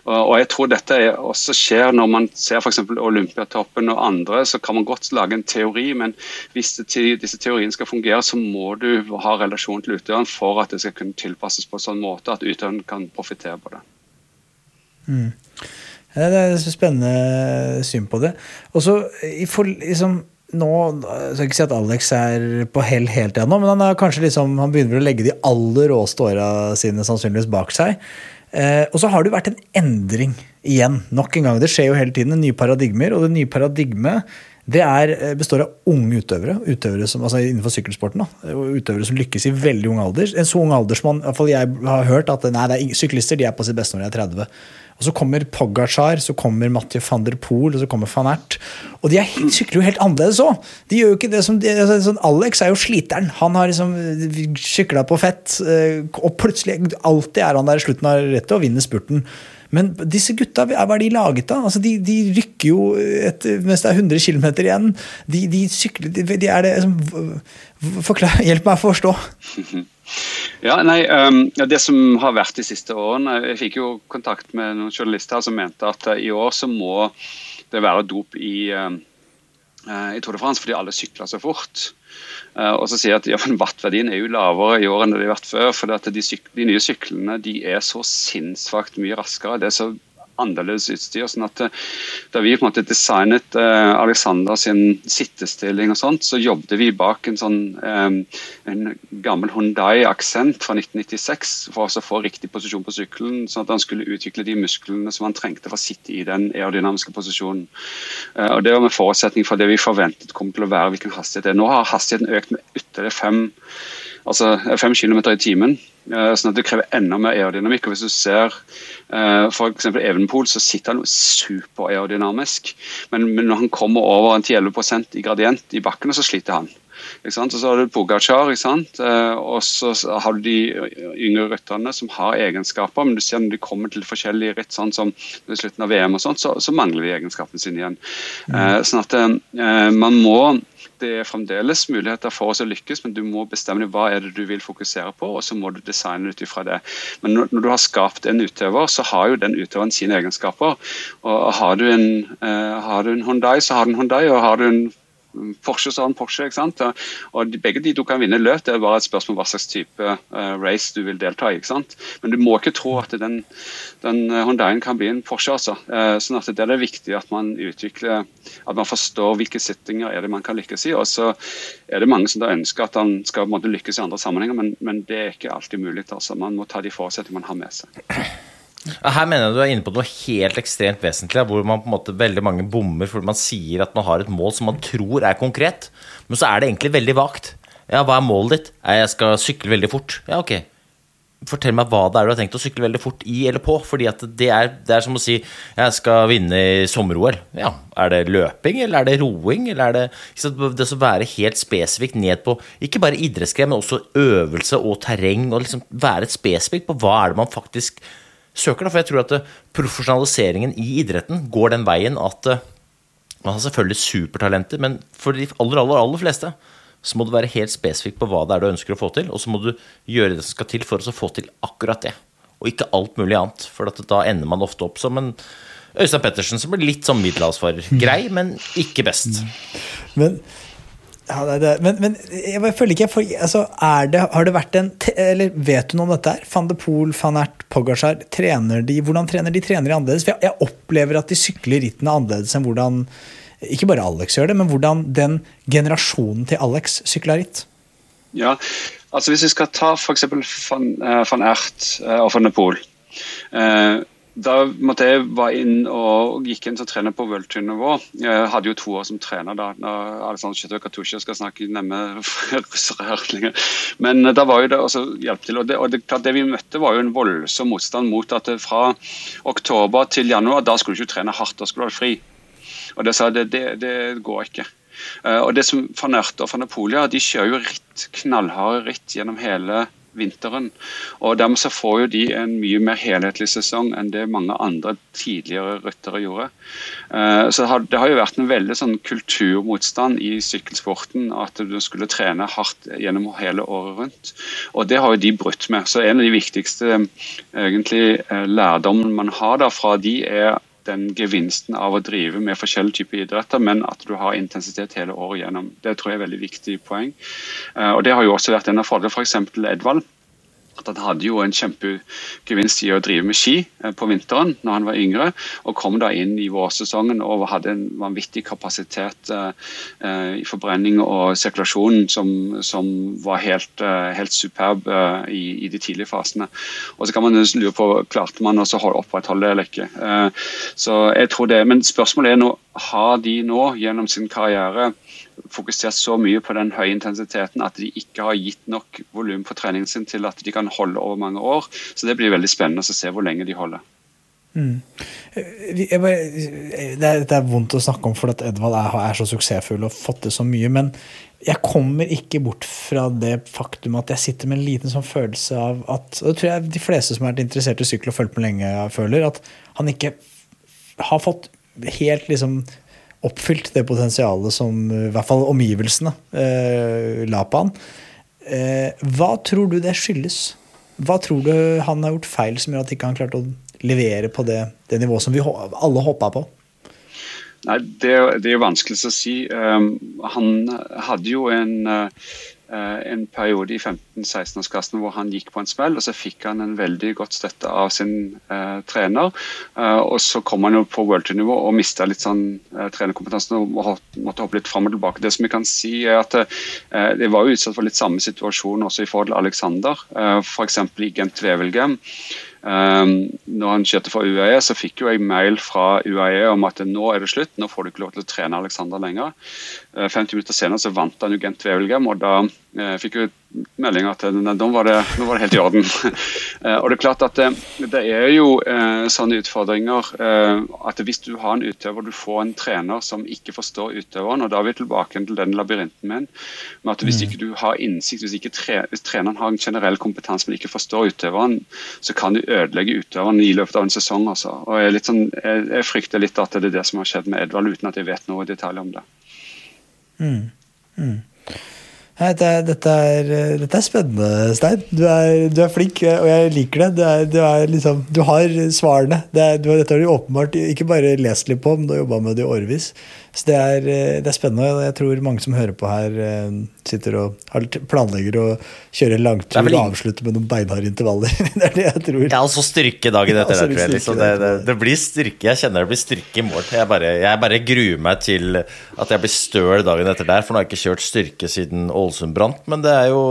Og, og jeg tror dette også skjer når man ser f.eks. Olympiatoppen og andre, så kan man godt lage en teori, men hvis det, disse teoriene skal fungere, så må du ha relasjon til utøveren for at det skal kunne tilpasses på en sånn måte at utøveren kan profitere på det. Mm. Det er et spennende syn på det. Og så liksom, nå, Jeg skal ikke si at Alex er på hell helt ennå, men han, er kanskje liksom, han begynner å legge de aller råeste åra sine sannsynligvis bak seg. Eh, og så har det vært en endring igjen. Nok en gang. Det skjer jo hele tiden nye paradigmer, og det nye paradigmet det er, eh, består av unge utøvere, utøvere som, altså innenfor sykkelsporten. Da, utøvere som lykkes i veldig ung alder. En så ung alder som man, i hvert fall jeg har hørt at nei, er, syklister de er på sitt beste når de er 30. Og Så kommer Pogacar, så kommer Mathieu van der Poel og så kommer van Ert. Og de er, sykler jo helt annerledes òg! De gjør jo ikke det som de, altså, sånn Alex er jo sliteren. Han har liksom sykla på fett, eh, og plutselig alltid er han der i slutten av rettet og vinner spurten. Men disse gutta, hva er de laget av? Altså, de, de, rykker jo et, mens det er 100 km igjen. De, de sykler de, de er det, forklar, Hjelp meg å forstå. Ja, nei, um, Det som har vært de siste årene Jeg fikk jo kontakt med noen journalister som mente at uh, i år så må det være dop i, uh, i Tour de France fordi alle sykler så fort. Uh, og så sier jeg at ja, er jo lavere i år enn det har vært før. For de, de, nye syklene de er så sinnssvakt mye raskere. Det er så annerledes utstyr. sånn at eh, Da vi på en måte designet uh, Alexander sin sittestilling, og sånt, så jobbet vi bak en sånn um, en gammel Hundai-aksent fra 1996 for å få riktig posisjon på sykkelen, sånn at han skulle utvikle de musklene som han trengte for å sitte i den aerodynamiske posisjonen. Og Det var med forutsetning for det vi forventet kom til å være hvilken hastighet det er. Nå har hastigheten økt med ytterligere fem altså fem km i timen. Eh, sånn at det krever enda mer aerodynamikk. og Hvis du ser uh, f.eks. Evenpol, så sitter han superaerodynamisk. Men, men når han kommer over en 10-11 i gradient i bakken, så sliter han. Og så har du Pogacar, uh, og så har du de yngre rytterne som har egenskaper, men du ser når de kommer til forskjellige ritt, sånn som i slutten av VM, og sånt, så, så mangler de egenskapene sine igjen. Mm. sånn at man må det er fremdeles muligheter for oss å lykkes, men du må bestemme hva er det du vil fokusere på, og så må du designe ut ifra det. Men når, du har skapt en utøver, så har jo den utøveren sine egenskaper. Og har du en, uh, har du en Hyundai, så har du en Hyundai, og har du en Porsche så har Porsche. ikke sant? Og Begge de to kan vinne løp, det er bare et spørsmål hva slags type uh, race du vil delta i. ikke sant? Men du må ikke tro at den, den Hondaien kan bli en Porsche. altså. Uh, sånn at Det er det viktig at man utvikler, at man forstår hvilke settinger er det man kan lykkes i. Og så er det mange som da ønsker at han skal på en måte lykkes i andre sammenhenger, men, men det er ikke alltid mulig. altså. Man må ta de forutsetningene man har med seg. Her mener jeg du er inne på noe helt ekstremt vesentlig, hvor man på en måte veldig mange bommer fordi man sier at man har et mål som man tror er konkret, men så er det egentlig veldig vagt. Ja, hva er målet ditt? Jeg skal sykle veldig fort. Ja, ok. Fortell meg hva det er du har tenkt å sykle veldig fort i eller på. fordi det er, det er som å si jeg skal vinne i sommer-OL. Ja, er det løping, eller er det roing? eller er Det ikke det å være helt spesifikt ned på ikke bare idrettsgren, men også øvelse og terreng. og liksom Være spesifikt på hva er det man faktisk søker. da, For jeg tror at profesjonaliseringen i idretten går den veien at eh, man har selvfølgelig supertalenter, men for de aller, aller, aller fleste så må du være helt spesifikk på hva det er du ønsker å få til, og så må du gjøre det som skal til for å få til akkurat det, og ikke alt mulig annet. For da ender man ofte opp som en Øystein Pettersen som blir litt sånn middelhavsfarer. Grei, men ikke best. Men, ja, det, det, men, men jeg føler ikke for, altså, det, Har det vært en Eller vet du noe om dette her? Van de Poel, van Ert, Pogacar, trener de, hvordan trener de? Trener de annerledes? For jeg, jeg opplever at de sykler rittene annerledes enn hvordan ikke bare Alex gjør det, men hvordan den generasjonen til Alex sykler ritt. Ja, altså Hvis vi skal ta f.eks. Van, uh, van Ert uh, og van de Poel. Da måtte jeg var inn og gikk inn til å trene på worldtour-nivå. Jeg hadde jo to år som trener da. når Alexander Kjøtøy Katusha skal snakke nemme russere her. Men da var jo det også hjelp til. Og, det, og det, det, vi møtte, var jo en voldsom motstand mot at fra oktober til januar, da skulle du ikke trene hardt, da skulle du ha fri. Og det sa det, det, det går ikke. Og det som Van Ert og Van Napolia de kjører jo ritt, knallharde ritt gjennom hele vinteren. Og Dermed så får jo de en mye mer helhetlig sesong enn det mange andre tidligere ryttere gjorde. Uh, så det har, det har, jo vært en veldig sånn kulturmotstand i sykkelsporten at du skulle trene hardt gjennom hele året rundt. Og det har jo de brutt med. Så en av de viktigste egentlig lærdommen lærdommene man har da fra de er den gevinsten av å drive med forskjellige typer idretter, men at du har intensitet hele året gjennom. Det tror jeg er veldig viktig poeng. Eh, og Det har jo også vært en av fordelene. F.eks. For Edvald at han hadde jo en kjempegevinst i å drive med ski eh, på vinteren når han var yngre, og kom da inn i vårsesongen og hadde en vanvittig kapasitet uh, i forbrenning og sirkulasjon som, som var helt, helt superb i, i, de tidlige fasene. Og så kan man lure på klarte man å opprettholde det eller ikke. så jeg tror det, Men spørsmålet er nå, har de nå gjennom sin karriere fokusert så mye på den høye intensiteten at de ikke har gitt nok volum på treningen sin til at de kan holde over mange år. Så det blir veldig spennende å se hvor lenge de holder. Mm. Bare, det, er, det, er, vondt å snakke om fordi at Edvald er, er, så suksessfull og fått til så mye. Men jeg kommer ikke bort fra det faktum at jeg sitter med en liten sånn følelse av at og Det tror jeg de fleste som har vært interessert i sykkel og fulgt med lenge, føler. At han ikke har fått helt liksom oppfylt det potensialet som i hvert fall omgivelsene eh, la på han. Eh, hva tror du det skyldes? Hva tror du han har gjort feil som gjør at ikke han klarte å levere på det, det nivået som vi alle håpa på? Nei, det, det, er vanskelig å si. Um, han hadde jo en uh, Eh, en periode i 15-16-årsklassen hvor han gikk på en smell, og så fikk han en veldig godt støtte av sin eh, trener. Eh, og så kom han jo på worldtour-nivå og mista litt sånn eh, trenerkompetansen og måtte hoppe litt fram og tilbake. Det som vi kan si er at Det var jo utsatt for litt samme situasjon også i forhold til Alexander, eh, f.eks. i Gent Wevelgem. Um, når han kjørte for UAE, så fikk jo jeg mail fra UAE om at nå er det slutt, nå får du ikke lov til å trene Alexander lenger. Uh, 50 minutter senere så vant han jo Gent Wevelgem, og da uh, fikk jeg melding at nei, nå, var det, nå var det helt i orden. uh, og Det er klart at det, det er jo sånne utfordringer at hvis du har en utøver, du får en trener som ikke forstår utøveren, og da er vi tilbake til den labyrinten min, med at hvis mm. ikke du har innsikt, hvis ikke tre, hvis treneren har en generell kompetanse, men ikke forstår utøveren, så kan du ødelegge utøveren i løpet av en sesong. Også. Og jeg, sånn, jeg, jeg, frykter litt at det er det som har skjedd med Edvard, uten at jeg vet noe i detalj om det. Mm. Mm. Dette, dette, er, dette, er, spennende, Stein. Du er, du er, flink, og jeg liker det. Du, er, du, liksom, du har svarene. Det dette har du åpenbart ikke bare lest litt på, men du har jobba med det i årevis. Så det er, eh, det er, spennende. og Jeg tror mange som hører på her, eh, sitter og planlegger å kjøre langtur og avslutte med noen beinharde intervaller. det er det jeg tror. Ja, og så styrke dagen etter. Ja, liksom. det, det, det, blir styrke. Jeg kjenner det blir styrke i morgen. Jeg bare, jeg bare gruer meg til at jeg blir støl dagen etter der. For nå har jeg ikke kjørt styrke siden Ålesund brant, men det er jo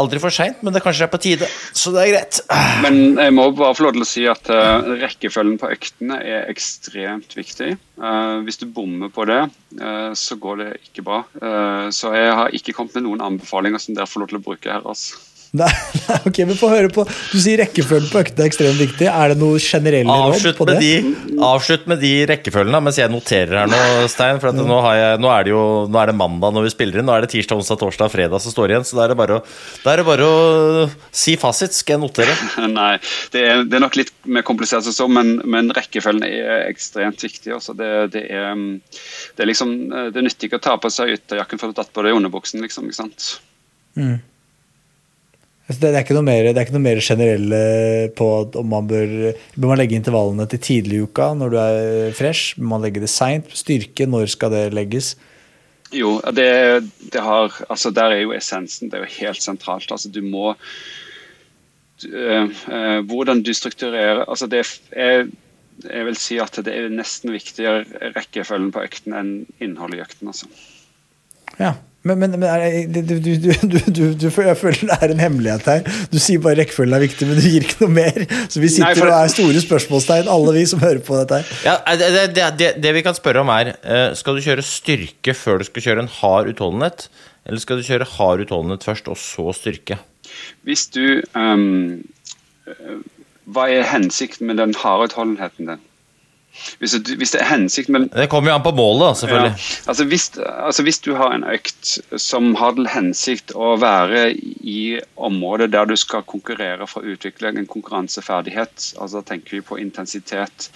aldri for seint, men det kanskje er på tide. Så det er greit. Men jeg må bare få lov til å si at uh, rekkefølgen på øktene er ekstremt viktig. Uh, hvis du bommer på det, uh, så går det ikke bra. så jeg har ikke kommet med noen anbefalinger som dere får lov til å bruke her. altså. Nei, nei, ok, men få høre på Du sier rekkefølgen på øktene er ekstremt viktig. Er det noe generelle råd Avslutt på med, det? de, avslutt med de rekkefølgene mens jeg noterer her nå, Stein. For at nå, har jeg, nå, er det jo, nå er det mandag når vi spiller inn. Nå er det tirsdag, onsdag, torsdag, fredag som står igjen. Så da er det bare å, er det bare å si fasit. Skal jeg notere? Nei, det er, det er nok litt mer komplisert enn så, men, men rekkefølgen er ekstremt viktig. Også. Det, det, er, det, er liksom, det nytter ikke å ta på seg ytterjakken for å ha tatt på deg underbuksen. Liksom, ikke sant? Mm. Altså, Det er, ikke noe mer, det er ikke noe mer generelle på at om man bør, bør man legge intervallene til tidlig i uka når du er fresh. Bør man legge det seint? Styrke, når skal det legges? Jo, det, det har, altså der er jo essensen. Det er jo helt sentralt. Altså du må du, øh, eh, Hvordan du strukturerer altså det er jeg vil si at det er nesten viktigere rekkefølgen på økten enn innholdet i økten. Altså. Ja, men, men, men er, du, du, du, du, du, jeg føler det er en hemmelighet her. Du sier bare rekkefølgen er viktig, men du gir ikke noe mer. Så vi sitter Nei, for- og er store spørsmålstegn, alle vi som hører på dette her. Ja, det, det, det, det, vi kan spørre om, er eh, Skal du kjøre styrke før du skal kjøre en hard utholdenhet? Eller skal du kjøre hard utholdenhet først, og så styrke? Hvis du ehm, eh, Hva er hensikten med den harde utholdenheten din? Hvis, du, hvis det er hensikten med Det kommer jo an på målet, selvfølgelig. Ja. Altså, hvis, altså hvis du har en økt som har til hensikt å være i området der du skal konkurrere for å utvikle en konkurranseferdighet, altså tenker vi på intensitet,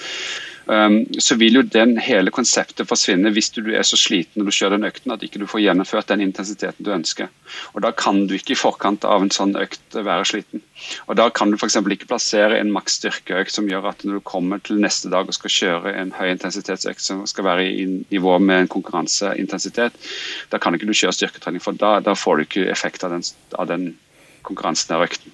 så vil jo den hele konseptet forsvinne hvis du er så sliten når du kjører den økten at ikke du får gjennomført den intensiteten du ønsker. Og Da kan du ikke i forkant av en sånn økt være sliten. Og Da kan du f.eks. ikke plassere en maks styrkeøkt som gjør at når du kommer til neste dag og skal kjøre en høy intensitetsøkt som skal være i nivå med en konkurranseintensitet, da kan ikke du kjøre styrketrening, for da, da får du ikke effekt av den, av den konkurransen av økten.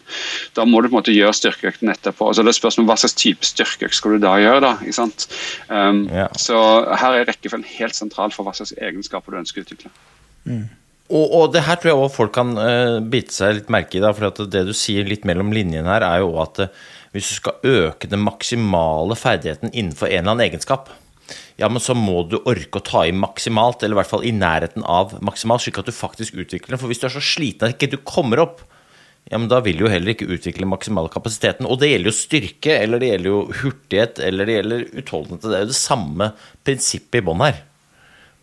Da må du på en måte gjøre styrkeøkten etterpå. Og så er det spørsmål Hva slags type styrkeøkt skal du da gjøre? da, ikke sant? Um, Ja. Så her er rekkefølgen helt sentral for hva slags egenskaper du ønsker å utvikle. Og, og det her tror jeg også folk kan uh, bite seg litt merke i. Da, for det du sier litt mellom linjene her, er jo at uh, hvis du skal øke den maksimale ferdigheten innenfor en eller annen egenskap, ja, men så må du orke å ta i maksimalt, eller i hvert fall i nærheten av maksimalt, slik at du faktisk utvikler den. For hvis du er så sliten at ikke du kommer opp, ja, men da vil jo heller ikke utvikle maksimalkapasiteten. Og det gjelder jo styrke, eller det gjelder jo hurtighet, eller det gjelder utholdenhet. Det er jo det samme prinsippet i bånn her.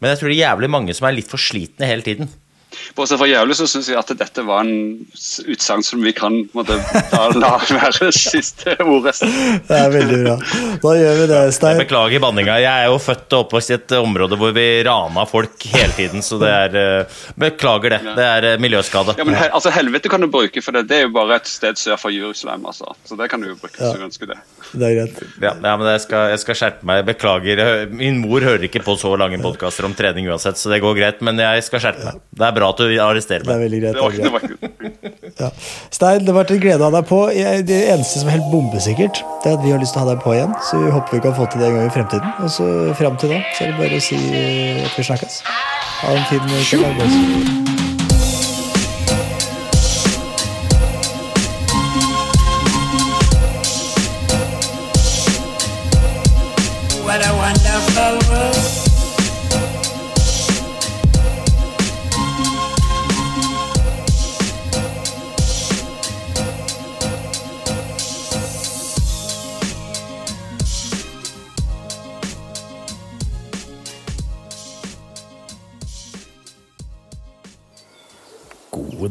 Men jeg tror det er jævlig mange som er litt for slitne hele tiden. Bortsett fra jævlig så syns jeg at dette var en utsagn som vi kan måtte, da, la være siste ordet. Det er veldig bra. Da gjør vi det, Jeg Stein. beklager banninga. Jeg er jo født og oppvokst i et område hvor vi rana folk hele tiden, så det er eh, Beklager det. Det er eh, miljøskade. Ja, men he, altså Helvete kan du bruke, for det, det er jo bare et sted sør for Jerusalem. Altså. Så det kan du jo bruke hvis du ønsker det. Det er greit. Ja, ja men jeg skal, jeg skal skjerpe meg. Beklager. Min mor hører ikke på så lange podkaster om trening uansett, så det går greit, men jeg skal skjerpe meg. Det er bra at du arresterer Det er meg. veldig greit. Det var, Det var Ja. Stein, det har vært en glede å ha deg på. Det eneste som er helt bombesikkert, det er at vi har lyst til å ha deg på igjen. Så vi håper vi kan få til det en gang i fremtiden. Og så fram til da, så er det bare å si at vi snakkes. Ha en fin uke.